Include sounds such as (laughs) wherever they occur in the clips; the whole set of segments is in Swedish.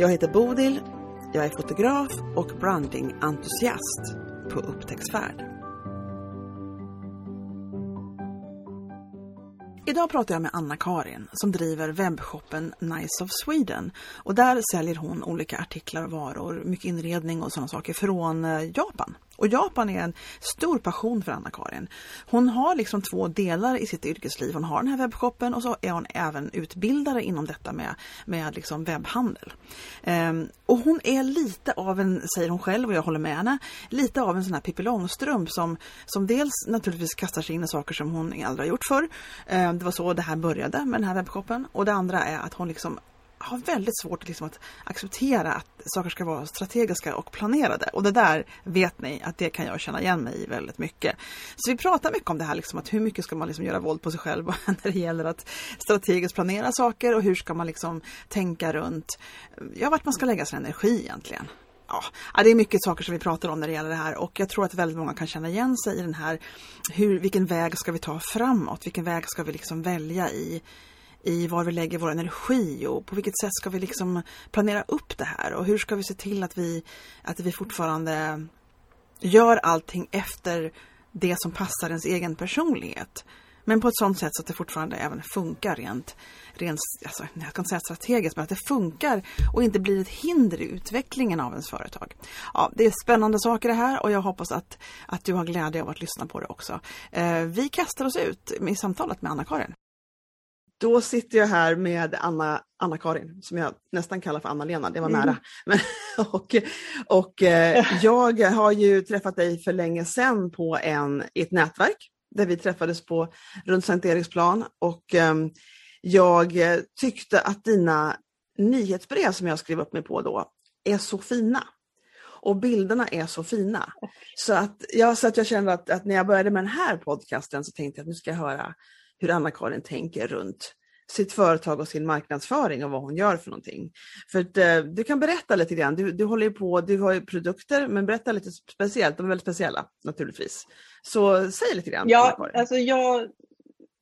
Jag heter Bodil, jag är fotograf och brandingentusiast på upptäcktsfärd. Idag pratar jag med Anna-Karin som driver webbshoppen Nice of Sweden. Och där säljer hon olika artiklar och varor, mycket inredning och sådana saker från eh, Japan. Och Japan är en stor passion för Anna-Karin. Hon har liksom två delar i sitt yrkesliv. Hon har den här webbshoppen och så är hon även utbildare inom detta med, med liksom webbhandel. Ehm, och hon är lite av en, säger hon själv och jag håller med henne, lite av en sån här Pippi Långstrump som, som dels naturligtvis kastar sig in i saker som hon aldrig har gjort förr. Ehm, det var så det här började med den här webbshoppen. Och det andra är att hon liksom har väldigt svårt liksom att acceptera att saker ska vara strategiska och planerade. Och det där vet ni att det kan jag känna igen mig i väldigt mycket. Så vi pratar mycket om det här, liksom, att hur mycket ska man liksom göra våld på sig själv (laughs) när det gäller att strategiskt planera saker och hur ska man liksom tänka runt ja, vart man ska lägga sin energi egentligen. Ja, det är mycket saker som vi pratar om när det gäller det här och jag tror att väldigt många kan känna igen sig i den här, hur, vilken väg ska vi ta framåt? Vilken väg ska vi liksom välja i i var vi lägger vår energi och på vilket sätt ska vi liksom planera upp det här och hur ska vi se till att vi, att vi fortfarande gör allting efter det som passar ens egen personlighet. Men på ett sådant sätt så att det fortfarande även funkar rent, rent alltså, jag kan inte säga strategiskt, men att det funkar och inte blir ett hinder i utvecklingen av ens företag. Ja, det är spännande saker det här och jag hoppas att, att du har glädje av att lyssna på det också. Eh, vi kastar oss ut i samtalet med Anna-Karin. Då sitter jag här med Anna, Anna-Karin, som jag nästan kallar för Anna-Lena, det var mm. nära. (laughs) Men, och och eh, jag har ju träffat dig för länge sedan på en, i ett nätverk där vi träffades på runt Sankt Eriksplan och ehm, eh, jag tyckte att dina nyhetsbrev som jag skrev upp mig på då är så fina. Och bilderna är så fina. Så att, ja, så att jag kände att, att när jag började med den här podcasten så tänkte jag att nu ska jag höra hur Anna-Karin tänker runt sitt företag och sin marknadsföring och vad hon gör för någonting. För att, eh, du kan berätta lite grann, du, du håller på, du har ju produkter men berätta lite speciellt, de är väldigt speciella naturligtvis. Så säg lite grann. Ja, alltså jag,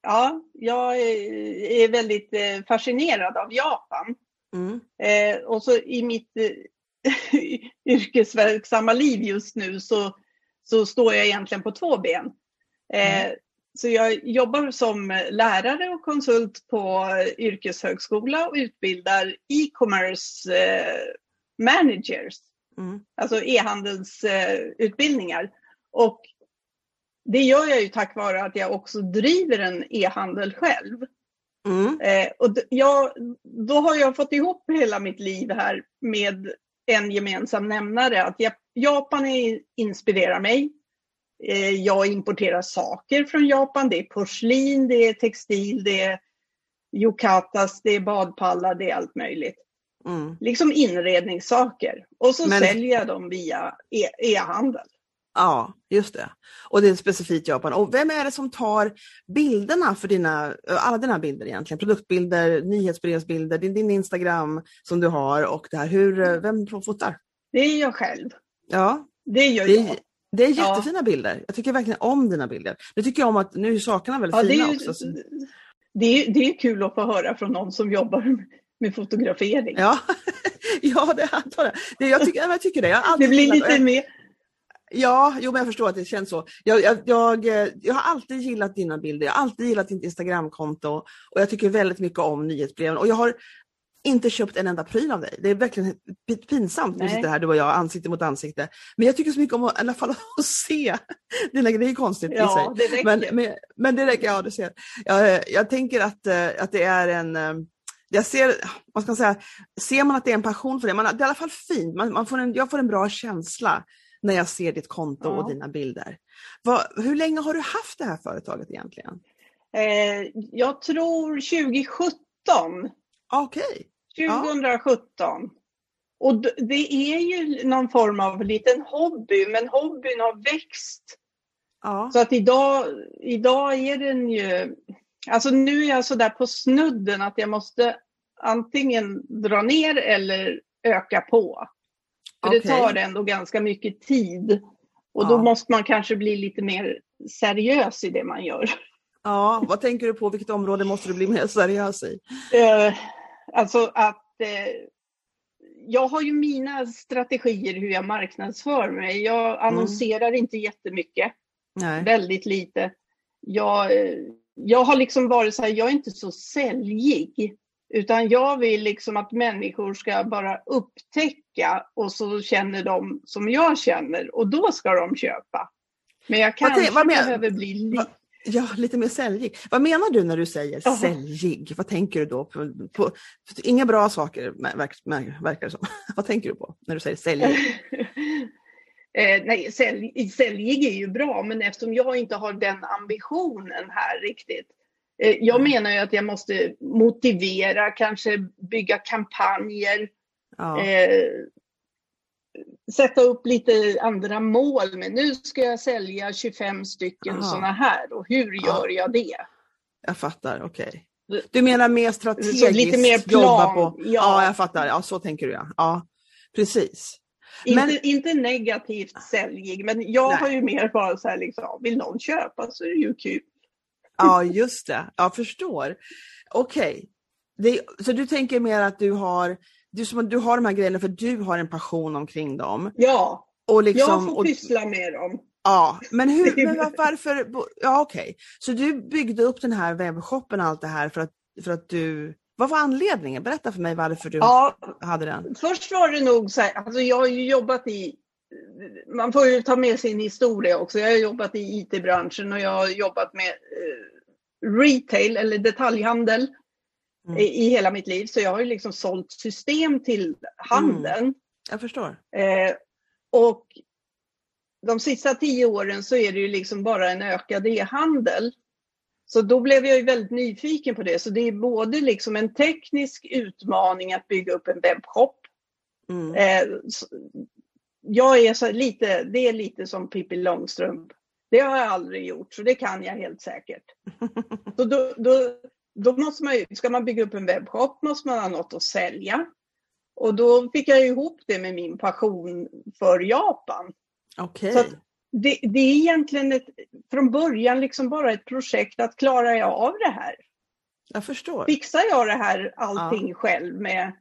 ja, jag är väldigt eh, fascinerad av Japan. Mm. Eh, och så i mitt eh, (laughs) yrkesverksamma liv just nu så, så står jag egentligen på två ben. Eh, mm. Så jag jobbar som lärare och konsult på yrkeshögskola och utbildar e-commerce eh, managers. Mm. Alltså e-handelsutbildningar. Eh, och det gör jag ju tack vare att jag också driver en e-handel själv. Mm. Eh, och jag, då har jag fått ihop hela mitt liv här med en gemensam nämnare. Att Japan inspirerar mig. Eh, jag importerar saker från Japan. Det är porslin, det är textil, det är yukatas, det är badpallar, det är allt möjligt. Mm. Liksom inredningssaker. Och så Men... säljer jag dem via e- e-handel. Ja, just det. Och det är specifikt Japan. Och vem är det som tar bilderna för dina, alla dina bilder egentligen? Produktbilder, nyhetsbrevsbilder, din, din Instagram som du har och det här. Hur, vem fotar? Det är jag själv. Ja. Det gör det, jag. Det är jättefina ja. bilder. Jag tycker verkligen om dina bilder. Nu tycker jag om att nu är sakerna väldigt ja, fina är, också. Det är, det är kul att få höra från någon som jobbar med fotografering. Ja, (laughs) ja det antar jag. Det, jag, tycker, jag tycker det. Jag det blir lite mer... Ja, jo, men jag förstår att det känns så. Jag, jag, jag, jag, har alltid gillat dina bilder, jag har alltid gillat ditt Instagramkonto och jag tycker väldigt mycket om nyhetsbreven. Och jag har inte köpt en enda pryl av dig. Det är verkligen pinsamt när vi sitter här du och jag ansikte mot ansikte. Men jag tycker så mycket om att, i alla fall (laughs) att se dina Det är konstigt ja, i sig. Men, men, men, det räcker, ja du ser. Jag, jag tänker att, eh, att det är en eh, jag ser, vad ska man säga, ser man att det är en passion för det, man, det är i alla fall fint. Man, man får en, jag får en bra känsla när jag ser ditt konto ja. och dina bilder. Vad, hur länge har du haft det här företaget egentligen? Eh, jag tror 2017 Okej. Okay. 2017. Ja. och det är ju någon form av liten hobby, men hobbyn har växt. Ja. Så att idag, idag är den ju... Alltså nu är jag sådär på snudden att jag måste antingen dra ner eller öka på. För okay. det tar ändå ganska mycket tid. Och ja. då måste man kanske bli lite mer seriös i det man gör. Ja, vad tänker du på? Vilket område måste du bli mer seriös i? Alltså att uh, jag har ju mina strategier hur jag marknadsför mig. Jag mm. annonserar mm. inte jättemycket. Nej. Väldigt lite. Jag, uh, jag har liksom varit så här, jag är inte så säljig. Utan jag vill liksom att människor ska bara upptäcka och så känner de som jag känner och då ska de köpa. Men jag kanske vad, vad behöver bli lite... Ja, lite mer säljig. Vad menar du när du säger oh. säljig? Vad tänker du då? På, på, inga bra saker verkar, verkar det som. (laughs) vad tänker du på när du säger säljig? (laughs) eh, nej, sälj, säljig är ju bra, men eftersom jag inte har den ambitionen här riktigt Eh, jag mm. menar ju att jag måste motivera, kanske bygga kampanjer, ja. eh, sätta upp lite andra mål. Men nu ska jag sälja 25 stycken sådana här och hur gör jag det? Jag fattar, okej. Okay. Du menar mer strategiskt? lite mer plan. Jobba på. Ja. ja, jag fattar. Ja, så tänker du ja. ja precis. Inte, men... inte negativt säljig, men jag Nej. har ju mer bara så här liksom, vill någon köpa så är det ju kul. Ja, just det. Jag förstår. Okej. Okay. Så du tänker mer att du har, du, som, du har de här grejerna för du har en passion omkring dem? Ja, och liksom, jag får pyssla med dem. Ja, men, hur, (laughs) men varför? Ja, okej. Okay. Så du byggde upp den här webbshoppen och allt det här för att, för att du vad var anledningen? Berätta för mig varför du ja, hade den. Först var det nog så här, alltså jag har ju jobbat i man får ju ta med sin historia också. Jag har jobbat i IT-branschen och jag har jobbat med eh, retail eller detaljhandel mm. i, hela mitt liv. Så jag har ju liksom sålt system till handeln. Mm. Jag förstår. Eh, och de sista tio åren så är det ju liksom bara en ökad e-handel. Så då blev jag ju väldigt nyfiken på det. Så det är både liksom en teknisk utmaning att bygga upp en webbshop. Mm. Eh, jag är så lite, det är lite som Pippi Långstrump. Det har jag aldrig gjort, så det kan jag helt säkert. (laughs) Så då, då, då måste man ska man bygga upp en webbshop måste man ha något att sälja. Och då fick jag ihop det med min passion för Japan. Okay. Så det, det, är egentligen ett, från början liksom bara ett projekt att klara jag av det här. Jag förstår. Fixar jag det här allting ja. själv med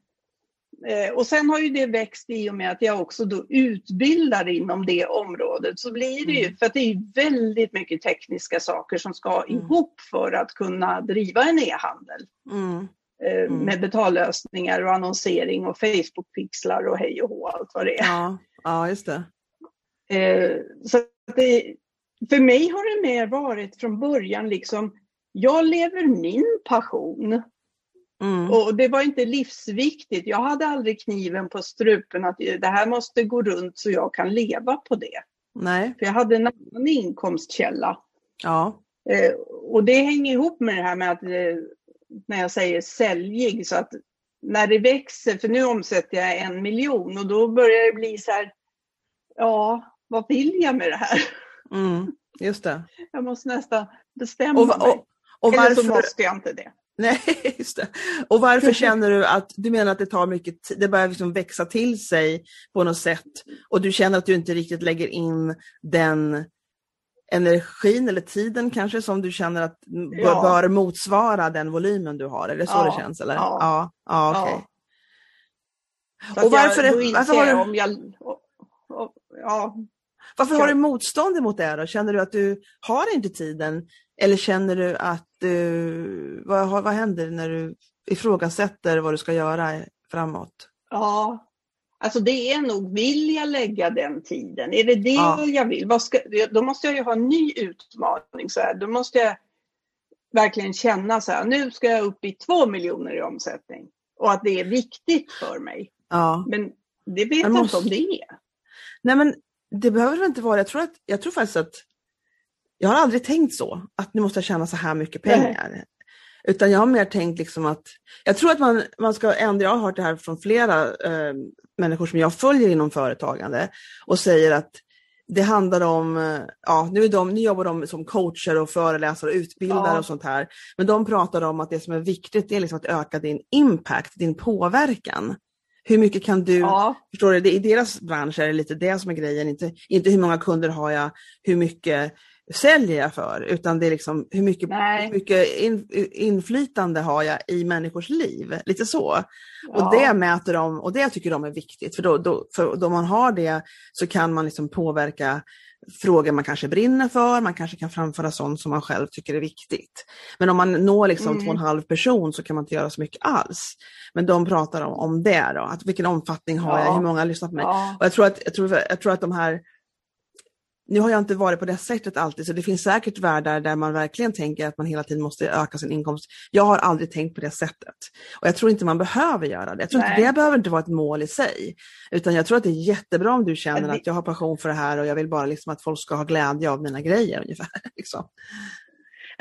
och sen har ju det växt i och med att jag också då utbildar inom det området. Så blir det ju, mm. för att det är väldigt mycket tekniska saker som ska mm. ihop för att kunna driva en e-handel. Mm. Eh, mm. Med betallösningar och annonsering och Facebook-pixlar och hej och hå, allt vad det är. Ja, ja just det. Eh, så det, för mig har det mer varit från början liksom, jag lever min passion. Mm. Och det var inte livsviktigt. Jag hade aldrig kniven på strupen att det här måste gå runt så jag kan leva på det. Nej. För jag hade en annan inkomstkälla. Ja. Eh, och det hänger ihop med det här med att eh, när jag säger säljig så att när det växer, för nu omsätter jag en miljon och då börjar det bli så här, ja, vad vill jag med det här? Mm, just det. Jag måste nästan bestämma och, mig. Och, och Eller så måste jag inte det. (laughs) Nej, just det. Och varför (laughs) känner du att, du menar att det tar mycket tid, det börjar liksom växa till sig på något sätt och du känner att du inte riktigt lägger in den energin eller tiden kanske som du känner att ja. bör motsvara den volymen du har? Är det så ja. det känns? Eller? Ja, ja, ja. Okay. Och varför, jag, varför har du... Om jag, och, och, ja. Varför har du motstånd mot det då? Känner du att du har inte tiden eller känner du att du, vad, vad händer när du ifrågasätter vad du ska göra framåt? Ja, alltså det är nog, vill jag lägga den tiden? Är det det ja. jag vill? Vad ska, då måste jag ju ha en ny utmaning. Så här. Då måste jag verkligen känna så här, nu ska jag upp i två miljoner i omsättning. Och att det är viktigt för mig. Ja. Men det vet jag måste... inte om det är. Nej men det behöver det inte vara. Jag tror, att, jag tror faktiskt att jag har aldrig tänkt så, att nu måste jag tjäna så här mycket pengar. Utan jag har mer tänkt liksom att, jag tror att man, man ska ändra, jag har hört det här från flera eh, människor som jag följer inom företagande och säger att det handlar om, eh, ja nu, är de, nu jobbar de som coacher och föreläsare och utbildare ja. och sånt här. Men de pratar om att det som är viktigt är liksom att öka din impact, din påverkan. Hur mycket kan du, ja. förstår du, det, i deras bransch är det lite det som är grejen, inte, inte hur många kunder har jag, hur mycket säljer jag för, utan det är liksom hur mycket, hur mycket in, inflytande har jag i människors liv, lite så. Ja. Och det mäter de och det tycker de är viktigt, för då, då, för då man har det så kan man liksom påverka frågor man kanske brinner för, man kanske kan framföra sånt som man själv tycker är viktigt. Men om man når liksom mm. två och en halv person så kan man inte göra så mycket alls. Men de pratar om, om det då, att vilken omfattning har ja. jag, hur många har lyssnat på mig? Ja. Och jag tror, att, jag, tror, jag tror att de här nu har jag inte varit på det sättet alltid, så det finns säkert världar där man verkligen tänker att man hela tiden måste öka sin inkomst. Jag har aldrig tänkt på det sättet. Och jag tror inte man behöver göra det. Jag tror inte, det behöver inte vara ett mål i sig. Utan jag tror att det är jättebra om du känner att jag har passion för det här och jag vill bara liksom att folk ska ha glädje av mina grejer ungefär. (laughs) Liksom.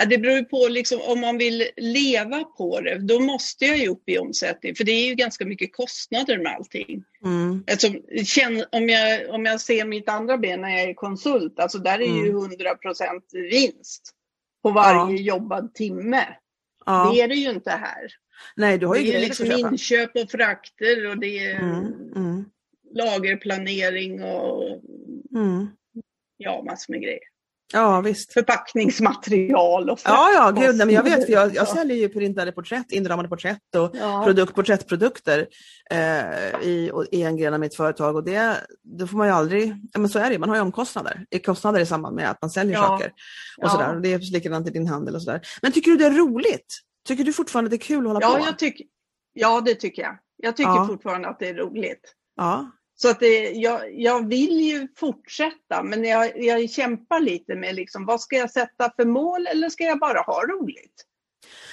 Det beror på liksom, om man vill leva på det, då måste jag ju upp i omsättning för det är ju ganska mycket kostnader med allting. Mm. Alltså, om, jag, om jag ser mitt andra ben när jag är konsult, alltså där är mm. ju 100% vinst på varje ja. jobbad timme. Ja. Det är det ju inte här. Nej, du har ju det är liksom inköp och frakter och det är mm. mm. lagerplanering och mm. ja, massor med grejer. Ja, visst. Förpackningsmaterial och Ja, ja, gud, nej, men jag vet, för jag, jag säljer ju printade porträtt, inramade porträtt och ja. produkt, porträttprodukter eh, i, i en gren av mitt företag och det, det får man ju aldrig, men så är det man har ju omkostnader, kostnader i samband med att man säljer ja. saker. Och ja. sådär. Och det är likadant i din handel och sådär. Men tycker du det är roligt? Tycker du fortfarande det är kul att hålla ja, på? Jag tyck, ja, det tycker jag. Jag tycker fortfarande att det är roligt. Ja. Så att det, jag, jag vill ju fortsätta men jag, jag kämpar lite med liksom, vad ska jag sätta för mål eller ska jag bara ha roligt?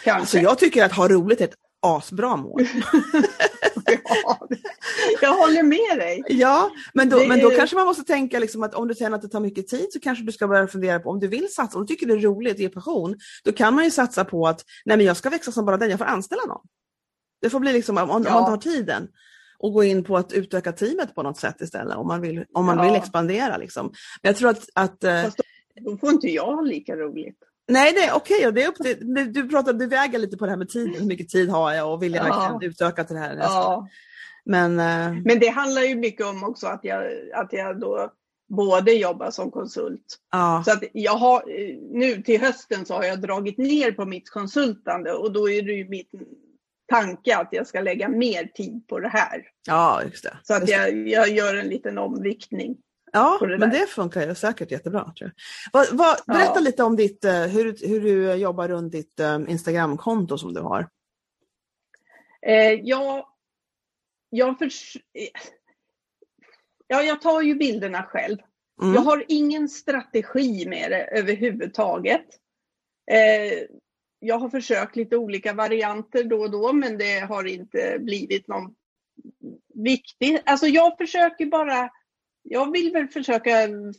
Kanske. Alltså jag tycker att ha roligt är ett asbra mål. (laughs) ja, jag håller med dig. Ja, men då, det men då är... kanske man måste tänka liksom att om du känner att det tar mycket tid så kanske du ska börja fundera på om du vill satsa, om du tycker det är roligt, ge passion, då kan man ju satsa på att nej men jag ska växa som bara den, jag får anställa någon. Det får bli liksom, om, om ja. man tar tiden och gå in på att utöka teamet på något sätt istället om man vill, om man ja. vill expandera. Liksom. Men jag tror att... att eh, Fast då, då får inte jag lika roligt. Nej, nej okej, okay, det du, pratar, du väger lite på det här med tiden, hur mycket tid har jag och vill jag ja. utöka till det här? Ja. Men, uh... Men det handlar ju mycket om också att jag, att jag då både jobbar som konsult. Ja. Så att jag har, nu till hösten så har jag dragit ner på mitt konsultande och då är det ju mitt tanke att jag ska lägga mer tid på det här. Ja, just det. Så att jag, jag gör en liten omviktning. Ja, det men det funkar ju säkert jättebra. Tror jag. Vad, vad, berätta ja. lite om ditt, eh, hur, hur du jobbar runt ditt um, Instagramkonto som du har. Eh, jag, jag, för, ja, jag tar ju bilderna själv. Mm. Jag har ingen strategi med det överhuvudtaget. Eh, jag har försökt lite olika varianter då och då men det har inte blivit någon viktig. Alltså jag försöker bara, jag vill väl försöka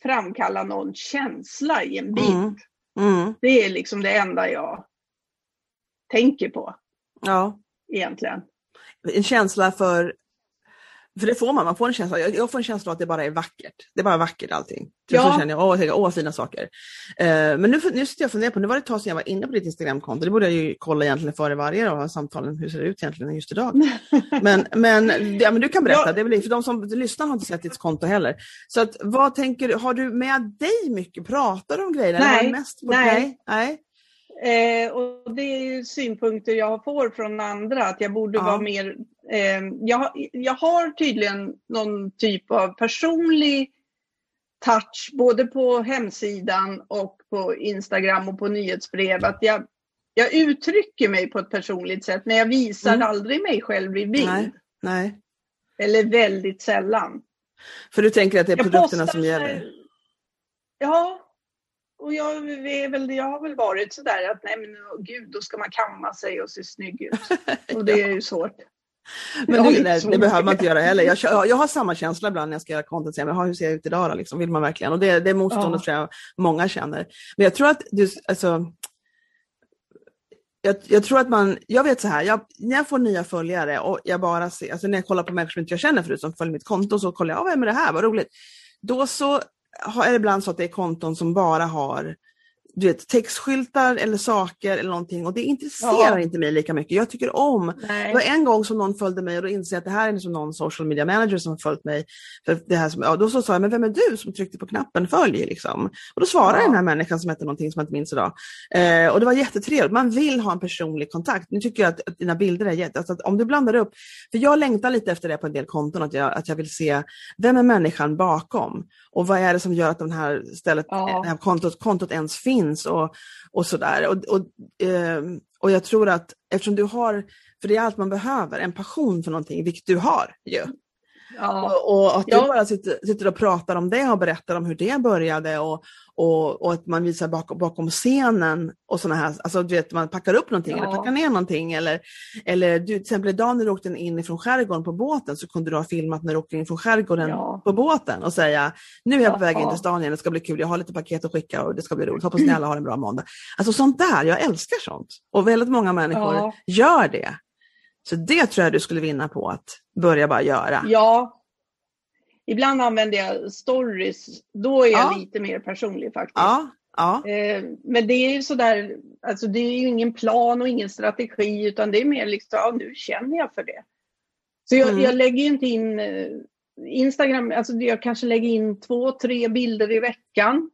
framkalla någon känsla i en bild. Mm. Mm. Det är liksom det enda jag tänker på. Ja. Egentligen. En känsla för för det får man, man får en känsla, jag, får en känsla av att det bara är vackert. Det är bara vackert allting. Ja. så känner jag, åh, jag, åh fina saker. Uh, men nu, nu sitter jag och funderar på, nu var det ett tag sedan jag var inne på ditt Instagramkonto, det borde jag ju kolla egentligen före varje av samtalen, hur ser det ut egentligen just idag? (laughs) men, men, ja, men du kan berätta, ja. det är väl, för de som lyssnar har inte sett ditt konto heller. Så att, vad tänker du, har du med dig mycket, pratar du om grejer? Nej. mest på nej. nej. Eh, och det är ju synpunkter jag får från andra, att jag borde ja. vara mer... Eh, jag, jag har tydligen någon typ av personlig touch, både på hemsidan och på Instagram och på nyhetsbrev. Att jag, jag uttrycker mig på ett personligt sätt, men jag visar mm. aldrig mig själv i bild. Nej. Nej. Eller väldigt sällan. För du tänker att det är jag produkterna som gäller? Ja, och jag, är väl, jag har väl varit sådär att nej men gud, då ska man kamma sig och se snygg ut. (laughs) Och det är ju svårt. Men det, nej, det behöver man inte göra heller. Jag, jag har samma känsla ibland när jag ska göra content. Jag, hur ser jag ut idag då? Liksom, vill man verkligen? Och det, det motståndet ja. tror jag många känner. Men jag tror att du, alltså, jag, jag, tror att man, jag vet så här, jag, när jag får nya följare och jag bara ser, alltså när jag kollar på människor som inte jag känner förut som följer mitt konto så kollar jag, vem är det här, vad roligt. Då så är det ibland så att det är konton som bara har du vet, textskyltar eller saker eller någonting och det intresserar ja. inte mig lika mycket. Jag tycker om, Nej. det var en gång som någon följde mig och då insåg jag att det här är liksom någon social media manager som har följt mig. För det här som, ja, då så sa jag, men vem är du som tryckte på knappen följ? Liksom. Och då svarade ja. den här människan som hette någonting som jag inte minns idag. Eh, och det var jättetrevligt, man vill ha en personlig kontakt. Nu tycker jag att, att dina bilder är jätte, alltså om du blandar upp, för jag längtar lite efter det på en del konton, att jag, att jag vill se, vem är människan bakom? Och vad är det som gör att den här stället, ja. det här kontot, kontot ens finns och, och sådär. Och, och, eh, och jag tror att eftersom du har, för det är allt man behöver, en passion för någonting, vilket du har ju. Ja. Och, att du ja. bara sitter, sitter, och pratar om det och berättar om hur det började och, och, och att man visar bakom, bakom scenen och sådana här, alltså du vet man packar upp någonting ja. eller packar ner någonting eller, eller du, till exempel idag när du åkte in ifrån skärgården på båten så kunde du ha filmat när du åkte in från skärgården på båten och säga nu är jag på väg in till stan igen, det ska bli kul, jag har lite paket att skicka och det ska bli roligt, hoppas ni (clears throat) alla har en bra måndag. Alltså sånt där, jag älskar sånt och väldigt många människor gör det. Så det tror jag du skulle vinna på att börja bara göra. Ja. Ibland använder jag stories, då är jag ja. lite mer personlig faktiskt. Ja. Ja. Eh, men det är ju sådär, alltså det är ju ingen plan och ingen strategi utan det är mer liksom, ja nu känner jag för det. Så jag, mm. jag lägger inte in eh, Instagram, alltså jag kanske lägger in två, tre bilder i veckan.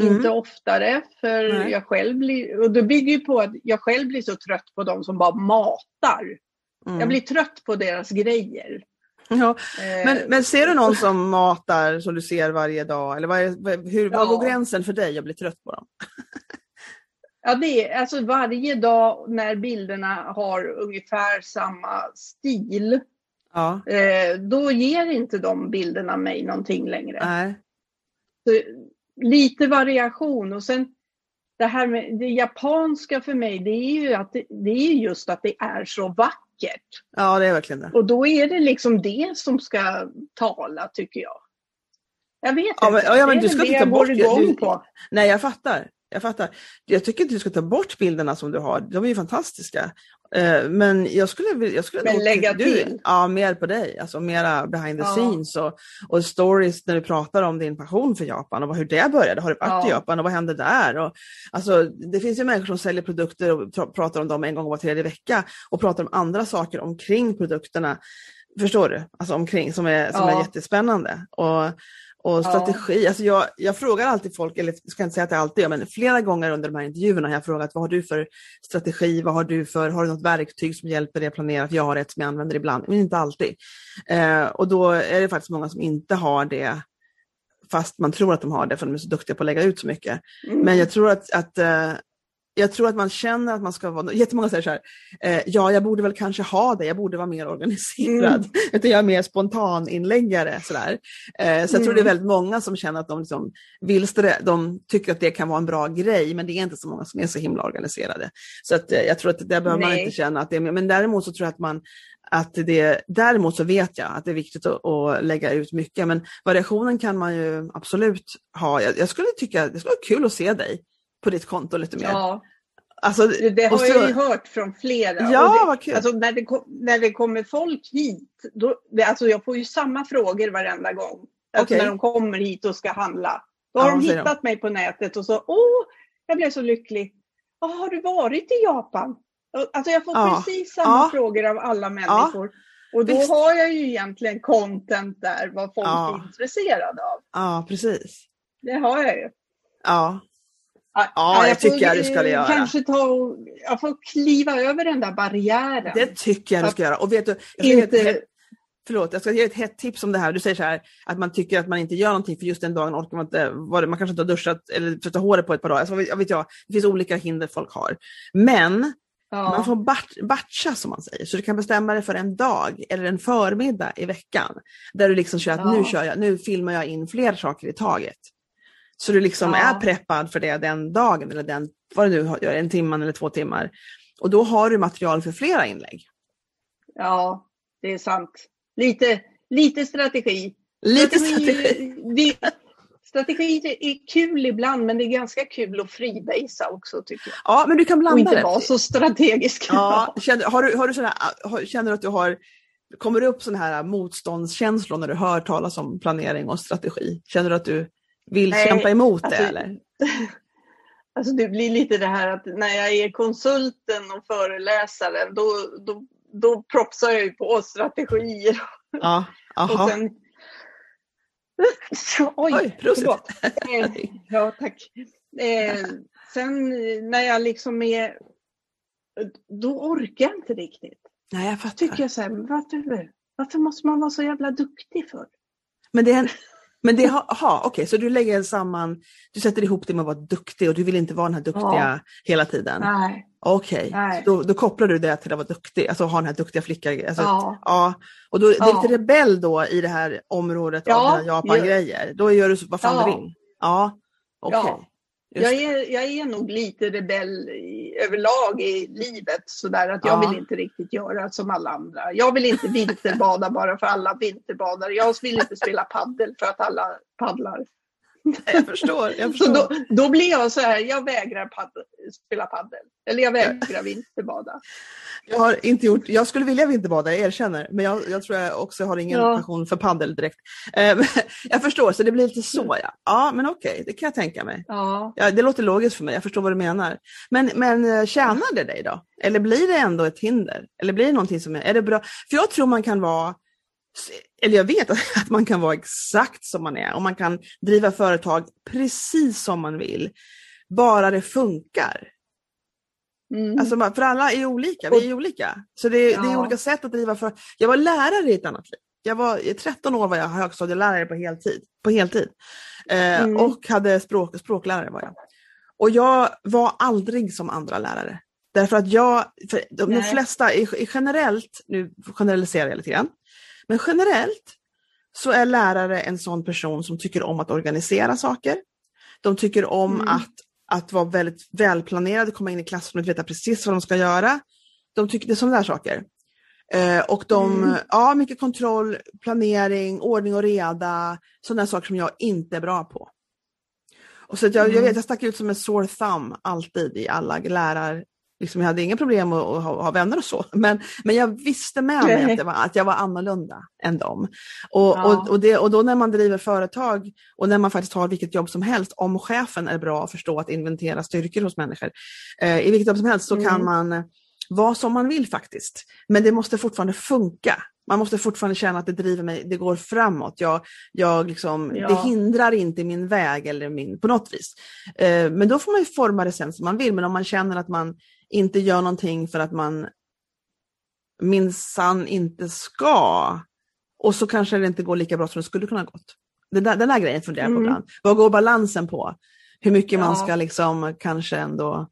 Mm. Inte oftare, för Nej. jag själv blir, och det bygger ju på att jag själv blir så trött på de som bara matar. Mm. Jag blir trött på deras grejer. Ja. Eh, men, men ser du någon som matar som du ser varje dag? Eller vad, är, hur, ja. går gränsen för dig att bli trött på dem? (laughs) Ja, det är alltså varje dag när bilderna har ungefär samma stil. Ja. Eh, då ger inte de bilderna mig någonting längre. Nej. Så, lite variation och sen det här med det japanska för mig, det är ju att det, det är just att det är så vackert vackert. Ja, det är verkligen det. Och då är det liksom det som ska tala, tycker jag. Jag vet ja, inte. Men, ja, men det du ska inte ta bort på. Nej, jag fattar. Jag fattar. Jag tycker inte du ska ta bort bilderna som du har. De är ju fantastiska. Eh, men jag skulle, jag skulle Men lägga du, till? Ja, mer på dig. Alltså mera behind the ja. scenes och, och stories när du pratar om din passion för Japan och hur det började. Har du varit ja. i Japan och vad hände där? Och, alltså, det finns ju människor som säljer produkter och pratar om dem en gång var tredje vecka och pratar om andra saker omkring produkterna. Förstår du? Alltså omkring som är, som ja. är jättespännande. Och, och strategi, ja. alltså jag, jag frågar alltid folk, eller jag ska inte säga att jag alltid gör, men flera gånger under de här intervjuerna har jag frågat vad har du för strategi, vad har du för, har du något verktyg som hjälper dig att planera? För jag har ett som jag använder ibland, men inte alltid. Eh, och då är det faktiskt många som inte har det, fast man tror att de har det för de är så duktiga på att lägga ut så mycket. Mm. Men jag tror att, att eh, jag tror att man känner att man ska vara, jättemånga säger så här, eh, ja jag borde väl kanske ha det, jag borde vara mer organiserad. Mm. Utan jag är mer spontaninläggare. Sådär. Eh, så jag tror det är mm. väldigt många som känner att de, liksom vill de tycker att det kan vara en bra grej, men det är inte så många som är så himla organiserade. Så att, eh, jag tror att det behöver man inte känna att det är, men däremot så tror jag att man att det, däremot så vet jag att det är viktigt att, att lägga ut mycket, men variationen kan man ju absolut ha. Jag, jag skulle tycka det skulle vara kul att se dig på ditt konto lite mer. Ja. Alltså, det har så... jag ju hört från flera. Ja, det, vad kul. Alltså, när, det, när det kommer folk hit, då, det, alltså, jag får ju samma frågor varenda gång. Alltså, okay. När de kommer hit och ska handla. Då har ja, de hittat de. mig på nätet och så, åh, jag blev så lycklig. Oh, har du varit i Japan? Alltså jag får ja. precis samma ja. frågor av alla människor. Och då Visst. har jag ju egentligen content där, vad folk är intresserade av. Ja, precis. Det har jag ju. Ja, Ja, jag, tycker jag du ska göra. Kanske ta jag får kliva över den där barriären. Det tycker jag du ska göra. Och vet du, inte... ett, förlåt, jag ska ge ett hett tips om det här. Du säger så här att man tycker att man inte gör någonting för just den dagen orkar man inte, man kanske inte har duschat eller tvättat håret på ett par dagar. Alltså, jag vet jag, det finns olika hinder folk har. Men ja. man får batcha som man säger, så du kan bestämma dig för en dag eller en förmiddag i veckan. Där du liksom kör att ja. nu, kör jag, nu filmar jag in fler saker i taget. Så du liksom ja. är preppad för det den dagen eller den, vad du nu gör, en timme eller två timmar. Och då har du material för flera inlägg. Ja, det är sant. Lite, lite strategi. Lite strategi. strategi. strategi är kul ibland men det är ganska kul att freebasea också tycker jag. Ja, men du kan blanda Och inte det. vara så strategisk. Ja, känner, har du, har du har, känner du att du har, kommer det upp sådana här motståndskänslor när du hör talas om planering och strategi? Känner du att du vill Nej, kämpa emot alltså, det eller? (laughs) Alltså det blir lite det här att när jag är konsulten och föreläsaren då, då, då propsar jag ju på strategier. Ja, aha. (laughs) Och sen... (laughs) Oj, Oj, förlåt. Eh, Ja, tack. Eh, sen när jag liksom är... Då orkar jag inte riktigt. Nej, jag fattar. Tycker jag så här, varför, varför måste man vara så jävla duktig för? Men det är en, men det aha, okej, så du lägger samman, du sätter ihop det med att vara duktig och du vill inte vara den här duktiga Ja. hela tiden? Nej. Okej, Nej. då, då kopplar du det till att vara duktig, alltså ha den här duktiga flickan. Alltså, Ja. ja. Och då, det är Ja. lite rebell då i det här området Ja, av dina Japan-grejer. Då gör du vad fan Ja. du vill? Ja, okej. Just Jag är, jag är nog lite rebell i, överlag i livet sådär att jag Ja. vill inte riktigt göra som alla andra. Jag vill inte vinterbada bara för alla vinterbadar. Jag vill inte spela paddel för att alla paddlar. Jag förstår. Jag (laughs) Så förstår. då, då blir jag så här, jag vägrar paddel, spela paddel. Eller jag vägrar (laughs) vinterbada. Jag har inte gjort, jag skulle vilja vinterbada, jag erkänner, men jag, jag tror jag också har ingen Ja. passion för paddel direkt. Eh, men (laughs) jag förstår, så det blir lite så ja. Ja, men okej, det kan jag tänka mig. Ja. Ja, det låter logiskt för mig, jag förstår vad du menar. Men, men eh, tjänar det dig då? Eller blir det ändå ett hinder? Eller blir det någonting som är, är det bra? För jag tror man kan vara, eller jag vet (laughs) att man kan vara exakt som man är och man kan driva företag precis som man vill. Bara det funkar. Mm. Alltså, för alla är olika, vi är olika. Så det, det är Ja. olika sätt att driva för. Jag var lärare i ett annat liv. Jag var, i 13 år var jag högstadielärare på heltid. På heltid. Eh, Mm. Och hade språk, språklärare var jag. Och jag var aldrig som andra lärare. Därför att jag, de, de flesta, generellt, nu generaliserar jag lite grann, men generellt så är lärare en sån person som tycker om att organisera saker. De tycker om Mm. att, att vara väldigt välplanerade, komma in i klassrummet, veta precis vad de ska göra. De tycker det är sådana där saker. Eh, och de, Mm. ja, mycket kontroll, planering, ordning och reda, sådana saker som jag inte är bra på. Och så jag, jag Mm. vet, jag stack ut som en sore thumb alltid i alla lärar... Liksom jag hade inga problem att, att ha, ha vänner och så, men, men jag visste med mig att, det var, att jag var annorlunda än dem. Och, Ja. och, och, det, och då när man driver företag och när man faktiskt har vilket jobb som helst, om chefen är bra att förstå att inventera styrkor hos människor, eh, i vilket jobb som helst så kan Mm. man eh, vara som man vill faktiskt. Men det måste fortfarande funka. Man måste fortfarande känna att det driver mig, det går framåt. Jag, jag liksom, Ja. Det hindrar inte min väg eller min, på något vis. Eh, men då får man ju forma det sen som man vill. Men om man känner att man inte gör någonting för att man minsann inte ska, och så kanske det inte går lika bra som det skulle kunna gått. Den där, den där grejen funderar jag på Mm. ibland. Vad går balansen på? Hur mycket man Ja. ska liksom kanske ändå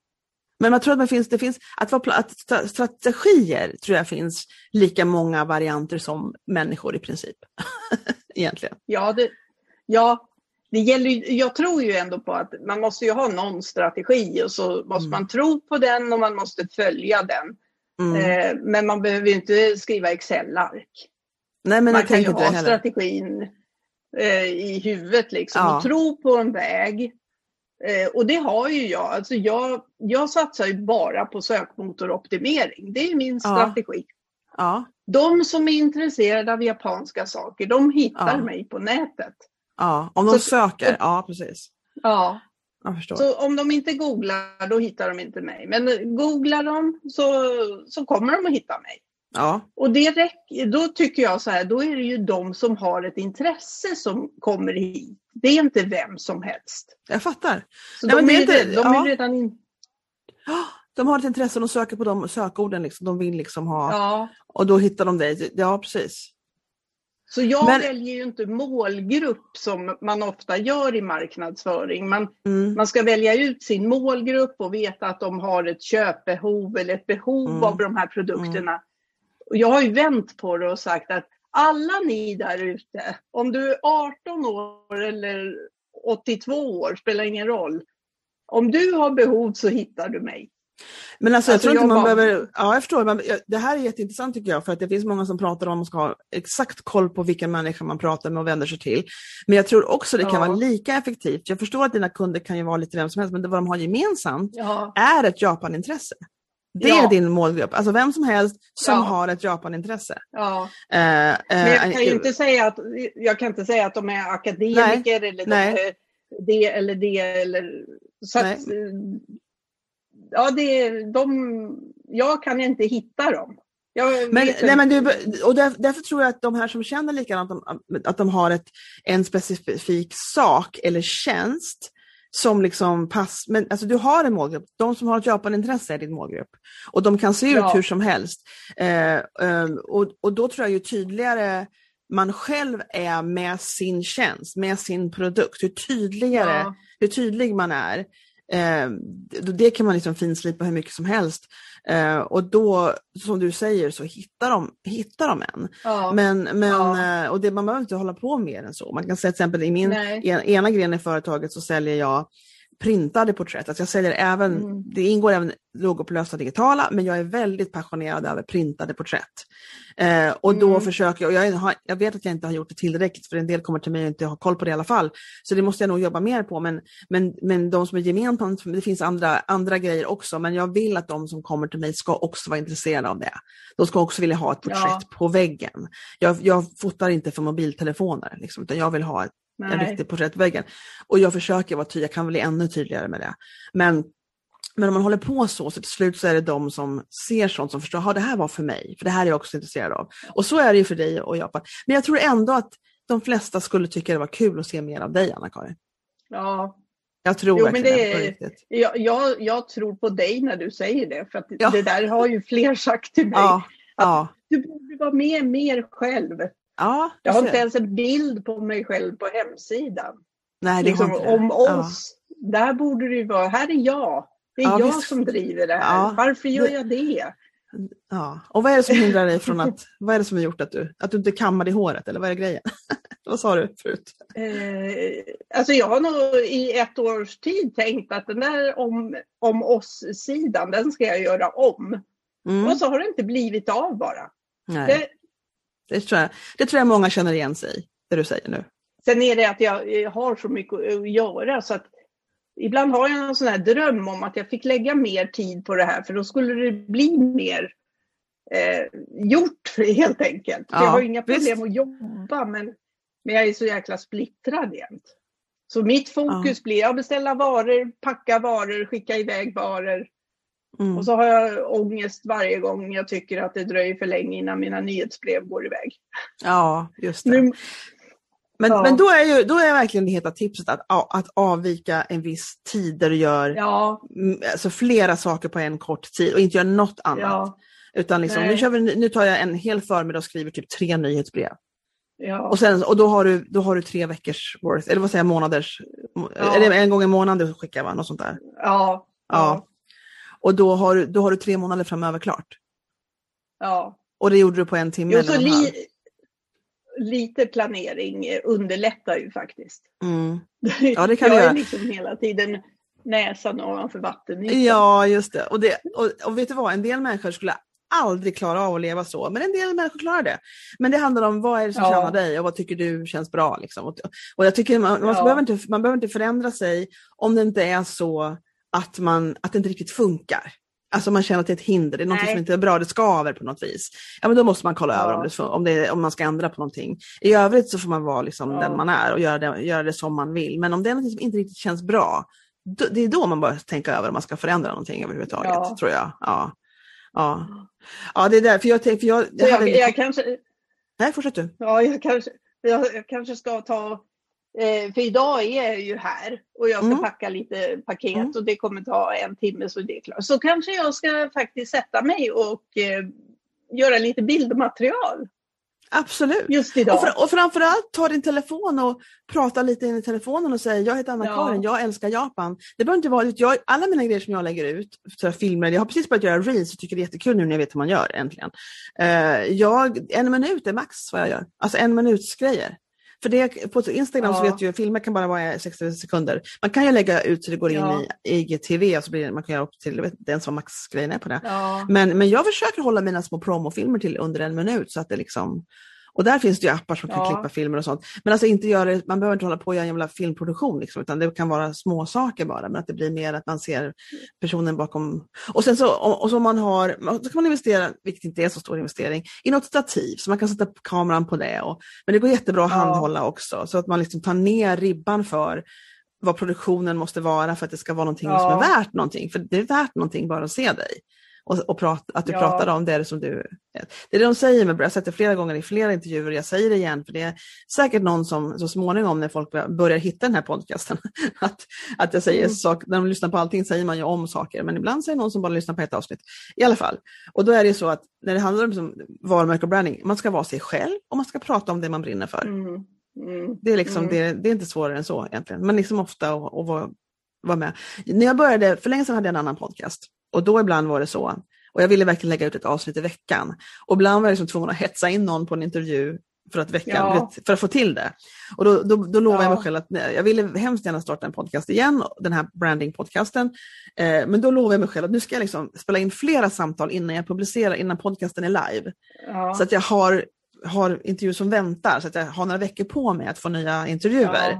men man tror att det finns, det finns att, vara, att stra- strategier tror jag finns lika många varianter som människor i princip. (laughs) Egentligen. Ja, det, ja det gäller, jag tror ju ändå på att man måste ju ha någon strategi och så måste Mm. man tro på den och man måste följa den. Mm. Eh, men man behöver ju inte skriva Excel-ark. Nej men man jag kan ju ha strategin eh, i huvudet liksom Ja. och tro på en väg. Eh, och det har ju jag. Alltså jag. Jag satsar ju bara på sökmotoroptimering. Det är min Ja. strategi. Ja, De som är intresserade av japanska saker, de hittar Ja. mig på nätet. Ja. om de Så- söker, ja precis. Ja, Jag förstår. så om de inte googlar då hittar de inte mig. Men googlar de så, så kommer de att hitta mig. Ja, Och det räcker, då tycker jag så här, då är det ju de som har ett intresse som kommer hit. Det är inte vem som helst. jag fattar. Så Nej, men de, det är inte- redan, de ja. är redan in. Ja, De har ett intresse och söker på de sökorden liksom. de vill liksom ha Ja. och då hittar de dig. Ja precis. Så jag Men- väljer ju inte målgrupp som man ofta gör i marknadsföring. Man, Mm. man ska välja ut sin målgrupp och veta att de har ett köpbehov eller ett behov Mm. av de här produkterna. Och jag har ju vänt på det och sagt att alla ni där ute, om du är 18 år eller 82 år, spelar ingen roll. Om du har behov så hittar du mig. Men alltså, alltså jag tror inte man bara... behöver, ja jag förstår, man, det här är jätteintressant tycker jag för att det finns många som pratar om att man ska ha exakt koll på vilka människor man pratar med och vänder sig till. Men jag tror också det kan ja. vara lika effektivt, jag förstår att dina kunder kan ju vara lite vem som helst, men det vad de har gemensamt ja. är ett Japanintresse. Det ja. är din målgrupp, alltså vem som helst som ja. har ett Japanintresse. Ja. Uh, uh, Men jag kan ju inte säga att, jag kan inte säga att de är akademiker nej, eller nej. De det eller det eller så att, ja, det, de, jag kan inte hitta dem. men, nej, men du, och där, därför tror jag att de här som känner likadant, att de, att de har ett, en specifik sak eller tjänst som liksom pass, men alltså du har en målgrupp, de som har ett Japanintresse är din målgrupp. Och de kan se ut ja. hur som helst. Eh, eh, och, och då tror jag ju tydligare man själv är med sin tjänst, med sin produkt, hur tydligare, ja. hur tydlig man är, eh, det kan man liksom finslipa hur mycket som helst. Eh, och då, som du säger, så hittar de, hittar de en. Ja. Men, men, ja. eh, och det, man behöver inte hålla på mer än så. Man kan säga till exempel i min en, ena gren i företaget så säljer jag printade porträtt. Alltså jag säljer även, mm. det ingår även lågupplösta digitala, men jag är väldigt passionerad över printade porträtt. Eh, och då mm. försöker jag, och jag, har, jag, vet att jag inte har gjort det tillräckligt, för en del kommer till mig och inte har koll på det i alla fall. Så det måste jag nog jobba mer på, men, men, men de som är gemensamt, det finns andra, andra grejer också, men jag vill att de som kommer till mig ska också vara intresserade av det. De ska också vilja ha ett porträtt ja. på väggen. Jag, jag fotar inte för mobiltelefoner, liksom, utan jag vill ha ett Nej. en riktig porträttväggen. Och jag försöker vara tydlig, jag kan bli ännu tydligare med det. Men, men om man håller på så, så till slut så är det de som ser sånt som förstår, att det här var för mig, för det här är jag också intresserad av. Och så är det ju för dig och Japan. Men jag tror ändå att de flesta skulle tycka det var kul att se mer av dig, Anna-Karin. Ja. Jag tror jo, verkligen det. det jag, jag, jag, tror på dig när du säger det, för ja. det där har ju fler sagt till mig. Ja. Ja. Du borde vara med mer själv. Ja, jag har inte ens en bild på mig själv på hemsidan. Nej, det liksom, om oss. Ja. Där borde det ju vara, här är jag. Det är ja, jag visst. som driver det här. Ja. Varför gör jag det? Ja, och vad är det som hindrar dig från (laughs) att, vad är det som har gjort att du, att du inte kammar i håret eller vad är grejen? (laughs) vad sa du förut? Eh, alltså jag har nog i ett års tid tänkt att den där om, om oss-sidan, den ska jag göra om. Mm. Och så har det inte blivit av bara. Nej. Det, det tror, jag, det tror jag många känner igen sig i, det du säger nu. Sen är det att jag har så mycket att göra så att ibland har jag en sån här dröm om att jag fick lägga mer tid på det här för då skulle det bli mer eh, gjort helt enkelt. Ja, jag har inga problem visst. att jobba men, men jag är så jäkla splittrad jämt. Så mitt fokus ja. blir att beställa varor, packa varor, skicka iväg varor. Mm. Och så har jag ångest varje gång jag tycker att det dröjer för länge innan mina nyhetsbrev går iväg. Ja, just det. Nu, men, ja. men då, är ju, då är verkligen det heta tipset att, att avvika en viss tid där du gör ja. alltså flera saker på en kort tid och inte gör något annat. Ja. Utan liksom, nu, kör vi, nu tar jag en hel förmiddag och skriver typ tre nyhetsbrev. Ja. Och, sen, och då, har du, då har du tre veckors worth, eller vad säger jag, månaders, ja. eller en gång i månaden du skickar va? Något sånt där. Ja. ja. Och då har, du, då har du tre månader framöver klart. Ja. Och det gjorde du på en timme? Jo, så li, lite planering underlättar ju faktiskt. Mm. (laughs) Ja, det kan jag göra. är liksom hela tiden näsan ovanför vattenytan. Ja, just det. Och, det och, och vet du vad, en del människor skulle aldrig klara av att leva så, men en del människor klarar det. Men det handlar om vad är det som ja. tjänar dig och vad tycker du känns bra. Liksom. Och, och jag tycker man, man, ja. behöver inte, man behöver inte förändra sig om det inte är så att, man, att det inte riktigt funkar. Alltså man känner att det är ett hinder, det är något som inte är bra, det skaver på något vis. Ja men då måste man kolla ja. över om, det, om, det, om man ska ändra på någonting. I övrigt så får man vara liksom ja. den man är och göra det, göra det som man vill. Men om det är något som inte riktigt känns bra, då, det är då man bör tänka över om man ska förändra någonting överhuvudtaget, ja. tror jag. Ja. Ja. ja, det är därför jag tänkte... Jag, jag, jag, jag kanske... Nej, fortsätt du. Ja, jag kanske, jag kanske ska ta för idag är jag ju här och jag ska mm. packa lite paket mm. och det kommer ta en timme så det är klart. Så kanske jag ska faktiskt sätta mig och eh, göra lite bildmaterial. Absolut. Just idag. Och, för, och framförallt ta din telefon och prata lite in i telefonen och säga jag heter Anna-Karin, ja. jag älskar Japan. Det behöver inte vara, jag, alla mina grejer som jag lägger ut, så filmer, jag har precis börjat göra reels och tycker det är jättekul nu när jag vet hur man gör äntligen. Uh, jag, en minut är max vad jag gör, alltså en minuts grejer. För det, på Instagram ja. så vet ju, filmer kan bara vara 60 sekunder. Man kan ju lägga ut så det går in ja. i IGTV, och så blir det, man kan göra upp till, jag vet inte ens vad maxgrejen är på det. Ja. Men, men jag försöker hålla mina små promofilmer till under en minut så att det liksom och där finns det ju appar som kan ja. klippa filmer och sånt. Men alltså inte gör det, man behöver inte hålla på och göra en jävla filmproduktion, liksom, utan det kan vara små saker bara, men att det blir mer att man ser personen bakom. Och sen så, och så man har, så kan man investera, vilket inte är så stor investering, i något stativ, så man kan sätta kameran på det. Och, men det går jättebra att ja. handhålla också, så att man liksom tar ner ribban för vad produktionen måste vara för att det ska vara någonting ja. som är värt någonting. För det är värt någonting bara att se dig och, och prat, att du ja. pratar om det som du... Det är det de säger med Jag har sett det flera gånger i flera intervjuer och jag säger det igen för det är säkert någon som så småningom när folk börjar hitta den här podcasten (laughs) att, att jag säger mm. saker, när de lyssnar på allting säger man ju om saker men ibland säger någon som bara lyssnar på ett avsnitt. I alla fall. Och då är det så att när det handlar om varumärke och branding, man ska vara sig själv och man ska prata om det man brinner för. Mm. Mm. Det, är liksom, mm. det, det, är inte svårare än så egentligen, men liksom ofta att vara, vara med. När jag började, för länge sedan hade jag en annan podcast och då ibland var det så. Och jag ville verkligen lägga ut ett avsnitt i veckan. Och ibland var jag liksom tvungen att hetsa in någon på en intervju för att, veckan, ja. för att få till det. Och då, då, då lovade ja. jag mig själv att jag ville hemskt gärna starta en podcast igen, den här branding-podcasten. Eh, men då lovade jag mig själv att nu ska jag liksom spela in flera samtal innan jag publicerar, innan podcasten är live. Ja. Så att jag har, har intervjuer som väntar, så att jag har några veckor på mig att få nya intervjuer.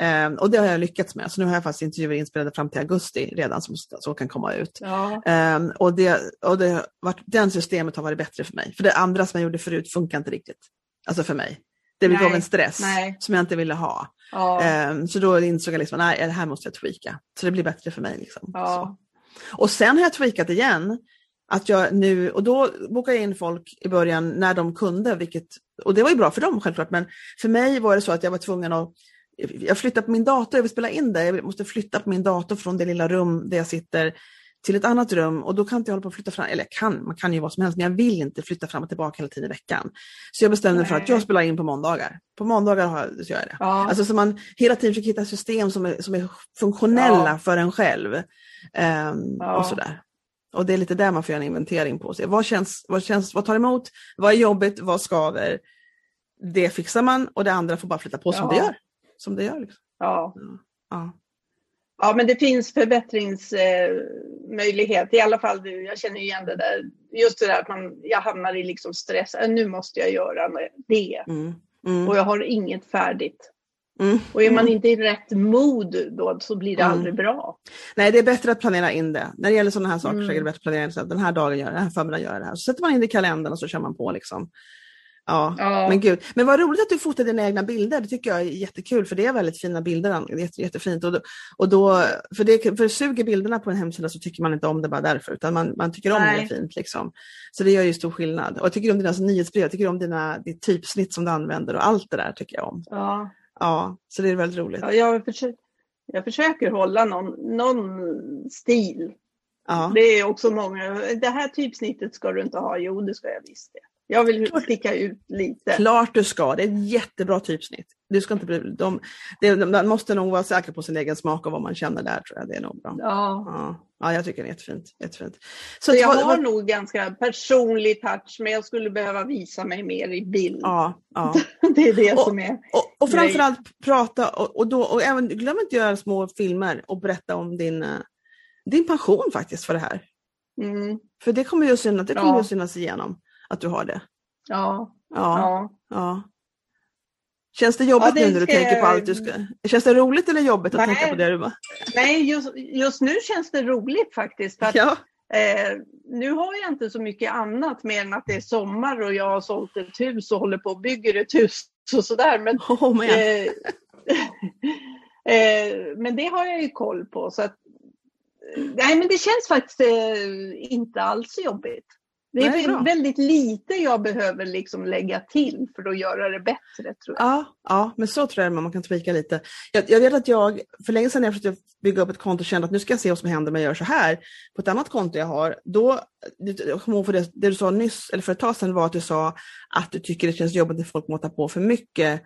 Um, och det har jag lyckats med. Så nu har jag faktiskt intervjuer inspelade fram till augusti redan som, som kan komma ut. Ja. Um, och det, och det varit, den systemet har varit bättre för mig. För det andra som jag gjorde förut funkar inte riktigt. Alltså för mig. Det gav en stress nej. som jag inte ville ha. Ja. Um, så då insåg jag liksom, nej det här måste jag tweaka. Så det blir bättre för mig. Liksom. Ja. Och sen har jag tweakat igen. Att jag nu, och då bokade jag in folk i början när de kunde, vilket, och det var ju bra för dem självklart, men för mig var det så att jag var tvungen att jag flyttar på min dator, jag vill spela in det, jag måste flytta på min dator från det lilla rum där jag sitter till ett annat rum och då kan inte jag hålla på att flytta fram, eller kan, man kan ju vad som helst, men jag vill inte flytta fram och tillbaka hela tiden i veckan. Så jag bestämde mig för att jag spelar in på måndagar. På måndagar har jag, så gör jag det. Ja. Alltså så man hela tiden försöker hitta system som är, som är funktionella ja. för en själv. Um, ja. Och sådär. Och det är lite där man får göra en inventering på sig. Vad känns, vad känns, vad tar emot, vad är jobbigt, vad skaver? Det fixar man och det andra får bara flytta på som det gör som det gör. Liksom. Ja. ja. Ja, men det finns förbättringsmöjlighet. I alla fall, jag känner igen det där. Just det där att man, jag hamnar i liksom stress. Äh, nu måste jag göra det. Mm. Mm. Och jag har inget färdigt. Mm. Och är man mm. inte i rätt mod då så blir det mm. aldrig bra. Nej, det är bättre att planera in det. När det gäller sådana här saker så är det mm. bättre att planera in det. Den här dagen gör jag det, den här förmiddagen gör jag det här. Så sätter man in det i kalendern och så kör man på. Liksom. Ja, ja, men gud. Men vad roligt att du fotar dina egna bilder. Det tycker jag är jättekul för det är väldigt fina bilder. Det är jätte, jättefint. Och då, och då, för, det, för suger bilderna på en hemsida så tycker man inte om det bara därför utan man, man tycker om Nej. det är fint. Liksom. Så det gör ju stor skillnad. Och jag tycker om dina alltså, nyhetsbrev, jag tycker om dina, ditt typsnitt som du använder och allt det där tycker jag om. Ja, ja så det är väldigt roligt. Ja, jag, försöker, jag försöker hålla någon, någon stil. Ja. Det är också många, det här typsnittet ska du inte ha. Jo, det ska jag visst det. Jag vill sticka ut lite. Klart du ska, det är ett jättebra typsnitt. Du ska inte bli, de, det, man måste nog vara säker på sin egen smak och vad man känner där tror jag. Det är nog bra. Ja. Ja, ja jag tycker det är jättefint. jättefint. Så, så jag har vad... nog ganska personlig touch men jag skulle behöva visa mig mer i bild. Ja, ja. (laughs) det är det och, som är Och, och framförallt prata och, och, då, och även, glöm inte att göra små filmer och berätta om din, eh, din passion faktiskt för det här. Mm. För det kommer ju att synas, det kommer ja. att synas igenom att du har det. Ja. Ja. ja. Känns det jobbigt ja, det nu när du tänker på allt du ska... Känns det roligt eller jobbigt att Nej. tänka på det du Nej, just, just nu känns det roligt faktiskt. Att, ja. eh, nu har jag inte så mycket annat mer än att det är sommar och jag har sålt ett hus och håller på och bygger ett hus och sådär. Men, (laughs) oh, eh, (laughs) eh, men det har jag ju koll på. Så att, nej, men det känns faktiskt eh, inte alls jobbigt. Det är, Nej, väldigt lite jag behöver liksom lägga till för att göra det bättre. tror jag. Ja, ja men så tror jag man kan tweaka lite. Jag, jag vet att jag, för länge sedan när jag försökte bygga upp ett konto kände att nu ska jag se vad som händer om jag gör så här på ett annat konto jag har. Då, jag kommer ihåg för det, det du sa nyss, eller för ett tag sedan var att du sa att du tycker det känns jobbigt när folk måttar på för mycket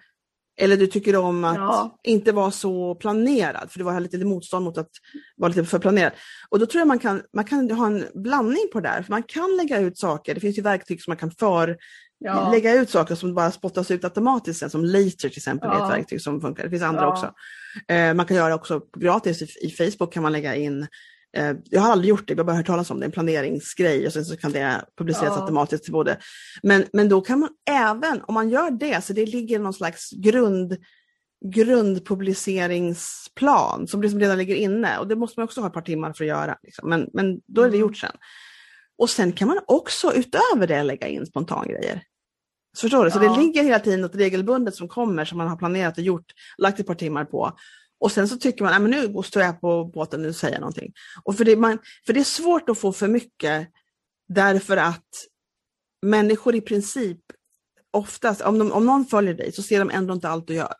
eller du tycker om att ja. inte vara så planerad, för du var lite motstånd mot att vara lite för planerad. Och då tror jag man kan, man kan ha en blandning på det där, för man kan lägga ut saker, det finns ju verktyg som man kan för ja. lägga ut saker som bara spottas ut automatiskt, som Later till exempel ja. är ett verktyg som funkar. Det finns andra också. Eh, man kan göra också gratis i, i, Facebook kan man lägga in jag har aldrig gjort det, jag har bara hört talas om det, en planeringsgrej och sen så kan det publiceras automatiskt till både. Men, men då kan man även, om man gör det, så det ligger någon slags grund grundpubliceringsplan som liksom redan ligger inne och det måste man också ha ett par timmar för att göra. Liksom. Men, men då är det mm. gjort sen. Och sen kan man också utöver det lägga in spontangrejer. Så förstår du? Så det ligger hela tiden något regelbundet som kommer som man har planerat och gjort, lagt ett par timmar på. Och sen så tycker man, nu står jag på båten, nu säger jag någonting. Och för, det, man, för det är svårt att få för mycket därför att människor i princip oftast, om, de, om någon följer dig så ser de ändå inte allt du gör.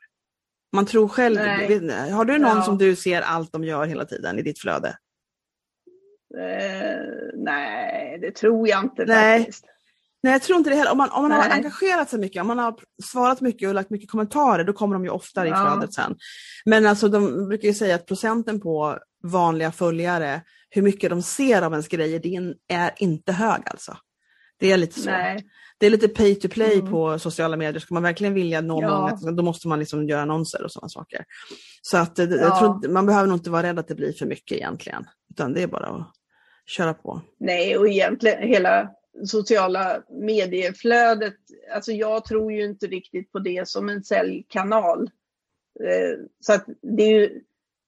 Man tror själv, Nej. har du någon ja. som du ser allt de gör hela tiden i ditt flöde? Eh, nej, det tror jag inte nej. faktiskt. Nej, jag tror inte det heller. Om man, om man har engagerat sig mycket, om man har svarat mycket och lagt mycket kommentarer, då kommer de ju oftare ja. i flödet sen. Men alltså de brukar ju säga att procenten på vanliga följare, hur mycket de ser av ens grejer, det är inte hög alltså. Det är lite så. Nej det är lite pay to play mm. på sociala medier. Ska man verkligen vilja nå ja. många, då måste man liksom göra annonser och sådana saker. Så att ja. jag tror, man behöver nog inte vara rädd att det blir för mycket egentligen, utan det är bara att köra på. Nej, och egentligen hela sociala medieflödet, alltså jag tror ju inte riktigt på det som en säljkanal. Eh, så att det är ju,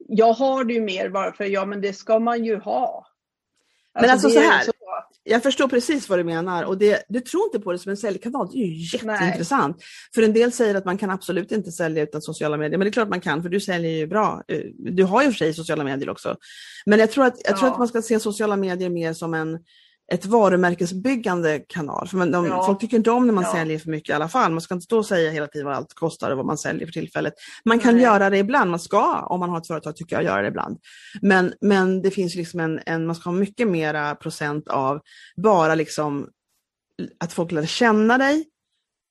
jag har det ju mer bara för, ja men det ska man ju ha. Alltså, men alltså så här, så jag förstår precis vad du menar och det, du tror inte på det som en säljkanal. Det är ju jätteintressant. Nej. För en del säger att man kan absolut inte sälja utan sociala medier, men det är klart man kan för du säljer ju bra. Eh, du har ju för sig sociala medier också. Men jag tror att, jag ja. tror att man ska se sociala medier mer som en ett varumärkesbyggande kanal. För de, ja. Folk tycker inte om när man ja. säljer för mycket i alla fall. Man ska inte stå och säga hela tiden vad allt kostar och vad man säljer för tillfället. Man kan Nej. göra det ibland, man ska om man har ett företag tycker jag göra det ibland. Men, men det finns liksom en, en, man ska ha mycket mera procent av bara liksom att folk lär känna dig,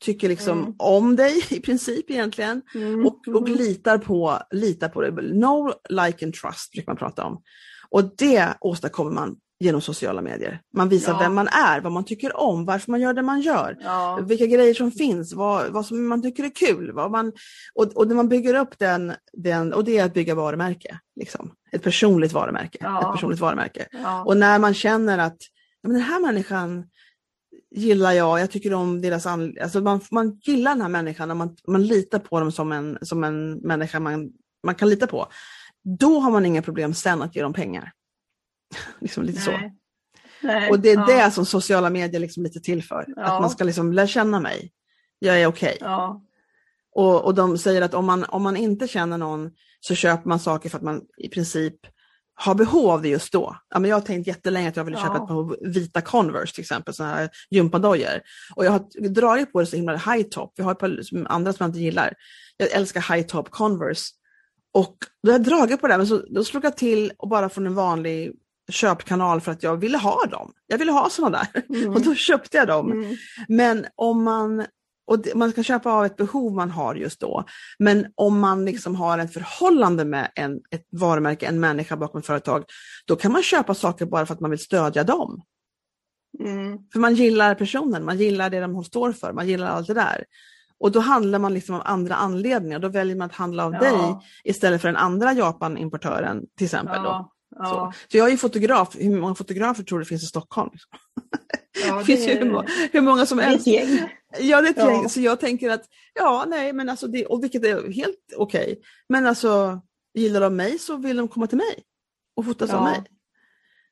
tycker liksom mm. om dig (laughs) i princip egentligen mm. och, och mm. litar, på, litar på dig. No, like and trust brukar man prata om. Och det åstadkommer man genom sociala medier. Man visar ja. vem man är, vad man tycker om, varför man gör det man gör, ja. vilka grejer som finns, vad, vad som man tycker är kul. Vad man, och, och man bygger upp den, den, och det är att bygga varumärke. Liksom. Ett personligt varumärke. Ja. Ett personligt varumärke. Och när man känner att men den här människan gillar jag, jag tycker om deras alltså man, man gillar den här människan och man, man litar på dem som en, som en människa man, man kan lita på. Då har man inga problem sen att ge dem pengar. (laughs) liksom lite Nej. så. Nej. Och det är ja. det som sociala medier liksom lite till för. Ja. Att man ska liksom lära känna mig. Jag är okej. Okay. Ja. Och, och de säger att om man, om man inte känner någon så köper man saker för att man i princip har behov av det just då. Ja, men jag har tänkt jättelänge att jag vill köpa ett par vita Converse till exempel, sådana här gympadojor. Och jag har dragit på det så himla high top. Jag har ett par andra som jag inte gillar. Jag älskar high top Converse. Och då har jag dragit på det, men så, då slog jag till och bara från en vanlig köpkanal för att jag ville ha dem. Jag ville ha sådana där mm. (laughs) och då köpte jag dem. Mm. Men om man, och man ska köpa av ett behov man har just då, men om man liksom har ett förhållande med en, ett varumärke, en människa bakom ett företag, då kan man köpa saker bara för att man vill stödja dem. Mm. För man gillar personen, man gillar det de står för, man gillar allt det där. Och då handlar man liksom av andra anledningar, då väljer man att handla av ja. dig istället för den andra Japan-importören till exempel. Ja. Ja. Så. så jag är fotograf, hur många fotografer tror du finns i Stockholm? Ja, (laughs) det finns ju hur många, hur många som helst. Det är ett gäng. Ja, det är ett ja. gäng. Så jag tänker att, ja, nej, men alltså det, och vilket är helt okej. Okay. Men alltså, gillar de mig så vill de komma till mig och fotas ja. av mig.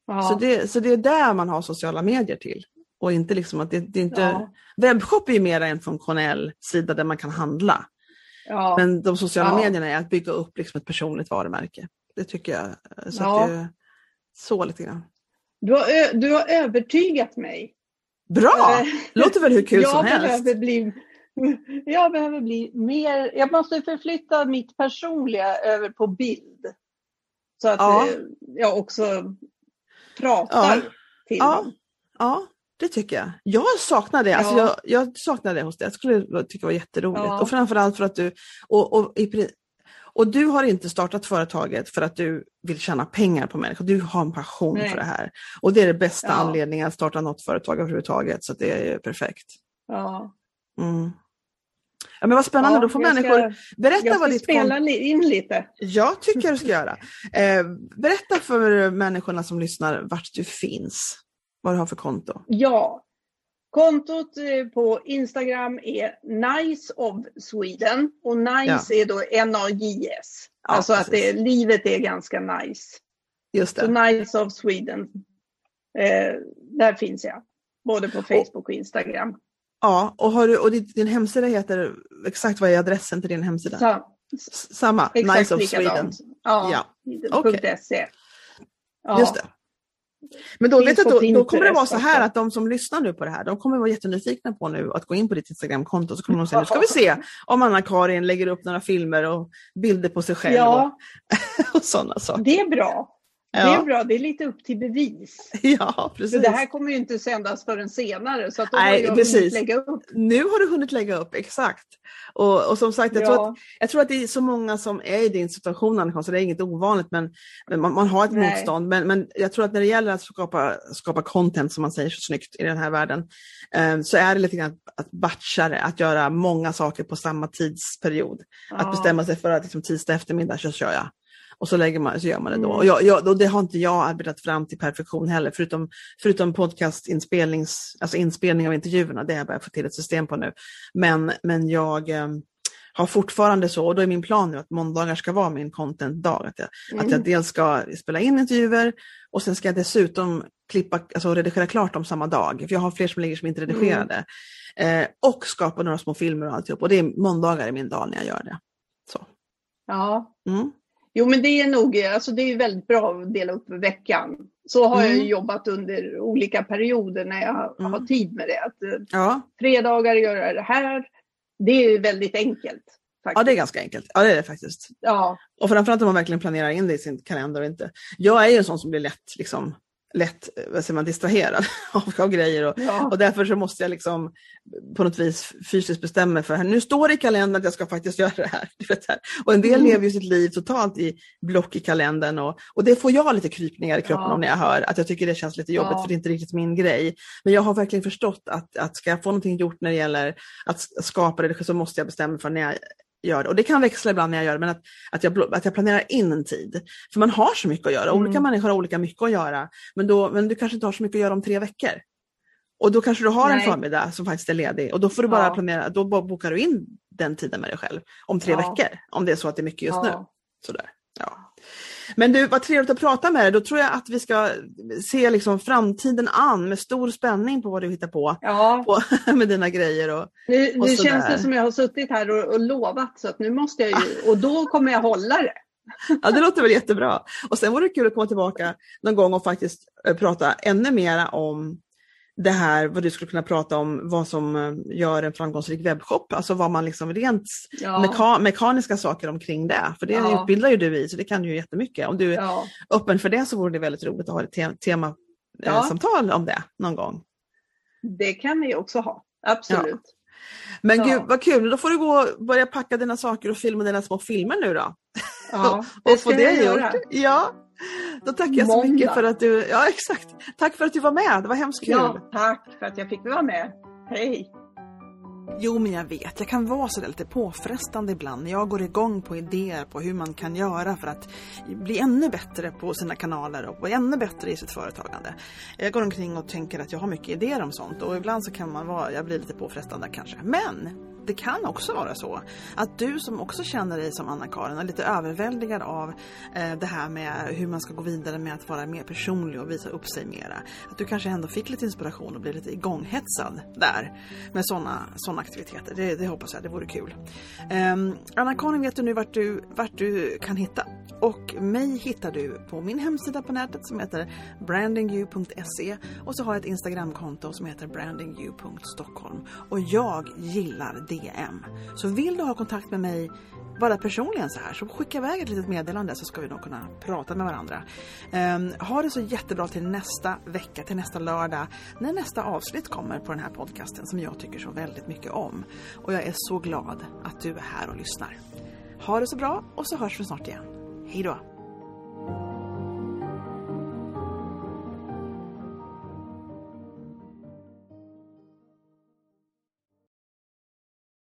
Ja. Så, det, så det är där man har sociala medier till. Och inte liksom att det, det är inte, ja. webbshop är ju mer en funktionell sida där man kan handla. Men de sociala medierna är att bygga upp liksom ett personligt varumärke. Det tycker jag. Så, ja. det, så lite grann. Du har, du har övertygat mig. Bra! Eh, Låter väl hur kul (laughs) som helst. Behöver bli, jag behöver bli mer, jag måste förflytta mitt personliga över på bild. Så att ja. Eh, jag också pratar ja. till ja. dem. Ja, det tycker jag. Jag saknar det. Alltså jag, jag saknar det hos dig. Jag skulle tycka det var jätteroligt. Ja. Och framförallt för att du, och, och i, och du har inte startat företaget för att du vill tjäna pengar på människor. Du har en passion Nej. för det här. Och det är det bästa ja. anledningen att starta något företag överhuvudtaget. Så det är perfekt. Ja. Mm. Ja, men vad spännande, ja, då får människor ska, berätta jag ska vad ditt spela in lite. Jag tycker du ska (laughs) göra. Eh, berätta för människorna som lyssnar vart du finns, vad du har för konto. Ja, kontot eh, på Instagram är Nice of Sweden och Nice ja. är då N-A-J-S. Ja, alltså precis. att det, livet är ganska nice. Just det. Så Nice of Sweden, eh, där finns jag. Både på Facebook och Instagram. Ja, och, har du, och din, din hemsida heter, exakt vad är adressen till din hemsida? Sa, Samma, exakt Nice of Sweden. Ja, ja. Okay. .se. Ja. Just det. Men då, vet du, då, då kommer det vara så här att de som lyssnar nu på det här, de kommer vara jättenyfikna på nu att gå in på ditt Instagramkonto så kommer de säga, nu ska vi se om Anna-Karin lägger upp några filmer och bilder på sig själv ja. och, (laughs) och sådana saker. Det är bra. Det är bra, det är lite upp till bevis. (laughs) Ja, precis. För det här kommer ju inte sändas förrän senare så att då Nej, har jag precis. lägga upp. Nu har du hunnit lägga upp, exakt. Och, och som sagt, jag, ja. tror att, jag tror att det är så många som är i din situation Annika, så det är inget ovanligt men, men man, man, har ett Nej. motstånd. Men, men jag tror att när det gäller att skapa, skapa content som man säger så snyggt i den här världen eh, så är det lite grann att, att batcha det, att göra många saker på samma tidsperiod. Ja. Att bestämma sig för att liksom, tisdag eftermiddag så kör jag och så, lägger man, så gör man det då. Mm. Och, jag, jag, och det har inte jag arbetat fram till perfektion heller, förutom, förutom podcastinspelnings, alltså inspelning av intervjuerna, det har jag börjat få till ett system på nu. Men, men jag eh, har fortfarande så, och då är min plan nu att måndagar ska vara min content-dag. Att jag, mm. att jag dels ska spela in intervjuer och sen ska jag dessutom klippa, alltså redigera klart dem samma dag. För jag har fler som ligger som inte är redigerade. Mm. Eh, och skapa några små filmer och alltihop. Och det är måndagar i min dag när jag gör det. Så. Ja. Mm. Jo men det är nog, alltså det är väldigt bra att dela upp veckan. Så har mm. jag jobbat under olika perioder när jag mm. har tid med det. Att eh, ja. Fredagar gör jag det här. Det är väldigt enkelt. Faktiskt. Ja det är ganska enkelt, ja det är det faktiskt. Ja. Och framförallt om man verkligen planerar in det i sin kalender och inte. Jag är ju en sån som blir lätt liksom lätt vad säger man, distraherad (laughs) av, av grejer och, ja. och därför så måste jag liksom på något vis fysiskt bestämma mig för att nu står det i kalendern att jag ska faktiskt göra det här. (laughs) vet här. Och en del mm. lever ju sitt liv totalt i block i kalendern och, och det får jag lite krypningar i kroppen ja. om när jag hör att jag tycker det känns lite jobbigt ja. för det är inte riktigt min grej. Men jag har verkligen förstått att, att ska jag få någonting gjort när det gäller att skapa det så måste jag bestämma mig för när jag gör det. Och det kan växla ibland när jag gör det, men att, att, jag, att jag planerar in en tid. För man har så mycket att göra, olika mm. människor har olika mycket att göra. Men, då, men du kanske inte har så mycket att göra om tre veckor. Och då kanske du har Nej. en förmiddag som faktiskt är ledig och då får du bara ja. planera, då bokar du in den tiden med dig själv om tre ja. veckor. Om det är så att det är mycket just ja. nu. Sådär. Ja. Men du, vad trevligt att prata med dig. Då tror jag att vi ska se liksom framtiden an med stor spänning på vad du hittar på, ja. på (laughs) med dina grejer. Och, nu och nu känns det som jag har suttit här och, och, lovat så att nu måste jag ju, och då kommer jag hålla det. (laughs) Ja, det låter väl jättebra. Och sen vore det kul att komma tillbaka någon gång och faktiskt eh, prata ännu mera om det här, vad du skulle kunna prata om, vad som eh, gör en framgångsrik webbshop, alltså vad man liksom rent ja. meka mekaniska saker omkring det, för det ja. utbildar ju du i, så det kan du ju jättemycket. Om du är ja. öppen för det så vore det väldigt roligt att ha ett te temasamtal ja. om det någon gång. Det kan vi också ha, absolut. Men ja. gud vad kul, då får du gå börja packa dina saker och filma dina små filmer nu då. Ja, (laughs) det ska och få det jag göra. Ja, då tackar jag så mycket för att du, ja exakt, tack för att du var med, det var hemskt kul. Ja, tack för att jag fick vara med. Hej! Jo, men jag vet, jag kan vara så lite påfrestande ibland när jag går igång på idéer på hur man kan göra för att bli ännu bättre på sina kanaler och bli ännu bättre i sitt företagande. Jag går omkring och tänker att jag har mycket idéer om sånt och ibland så kan man vara, jag blir lite påfrestande kanske. Men det kan också vara så att du som också känner dig som Anna-Karin är lite överväldigad av eh, det här med hur man ska gå vidare med att vara mer personlig och visa upp sig mera. Att du kanske ändå fick lite inspiration och blev lite igånghetsad där med sådana såna aktiviteter. Det, det, hoppas jag, det vore kul. Eh, Anna-Karin vet du nu vart du, vart du kan hitta. Och mig hittar du på min hemsida på nätet som heter brandingyou.se och så har jag ett Instagramkonto som heter brandingyou.stockholm. Och jag gillar DM. Så vill du ha kontakt med mig bara personligen så här så skicka iväg ett litet meddelande så ska vi nog kunna prata med varandra. Um, ha det så jättebra till nästa vecka, till nästa lördag när nästa avsnitt kommer på den här podcasten som jag tycker så väldigt mycket om. Och jag är så glad att du är här och lyssnar. Ha det så bra och så hörs vi snart igen. Hej då!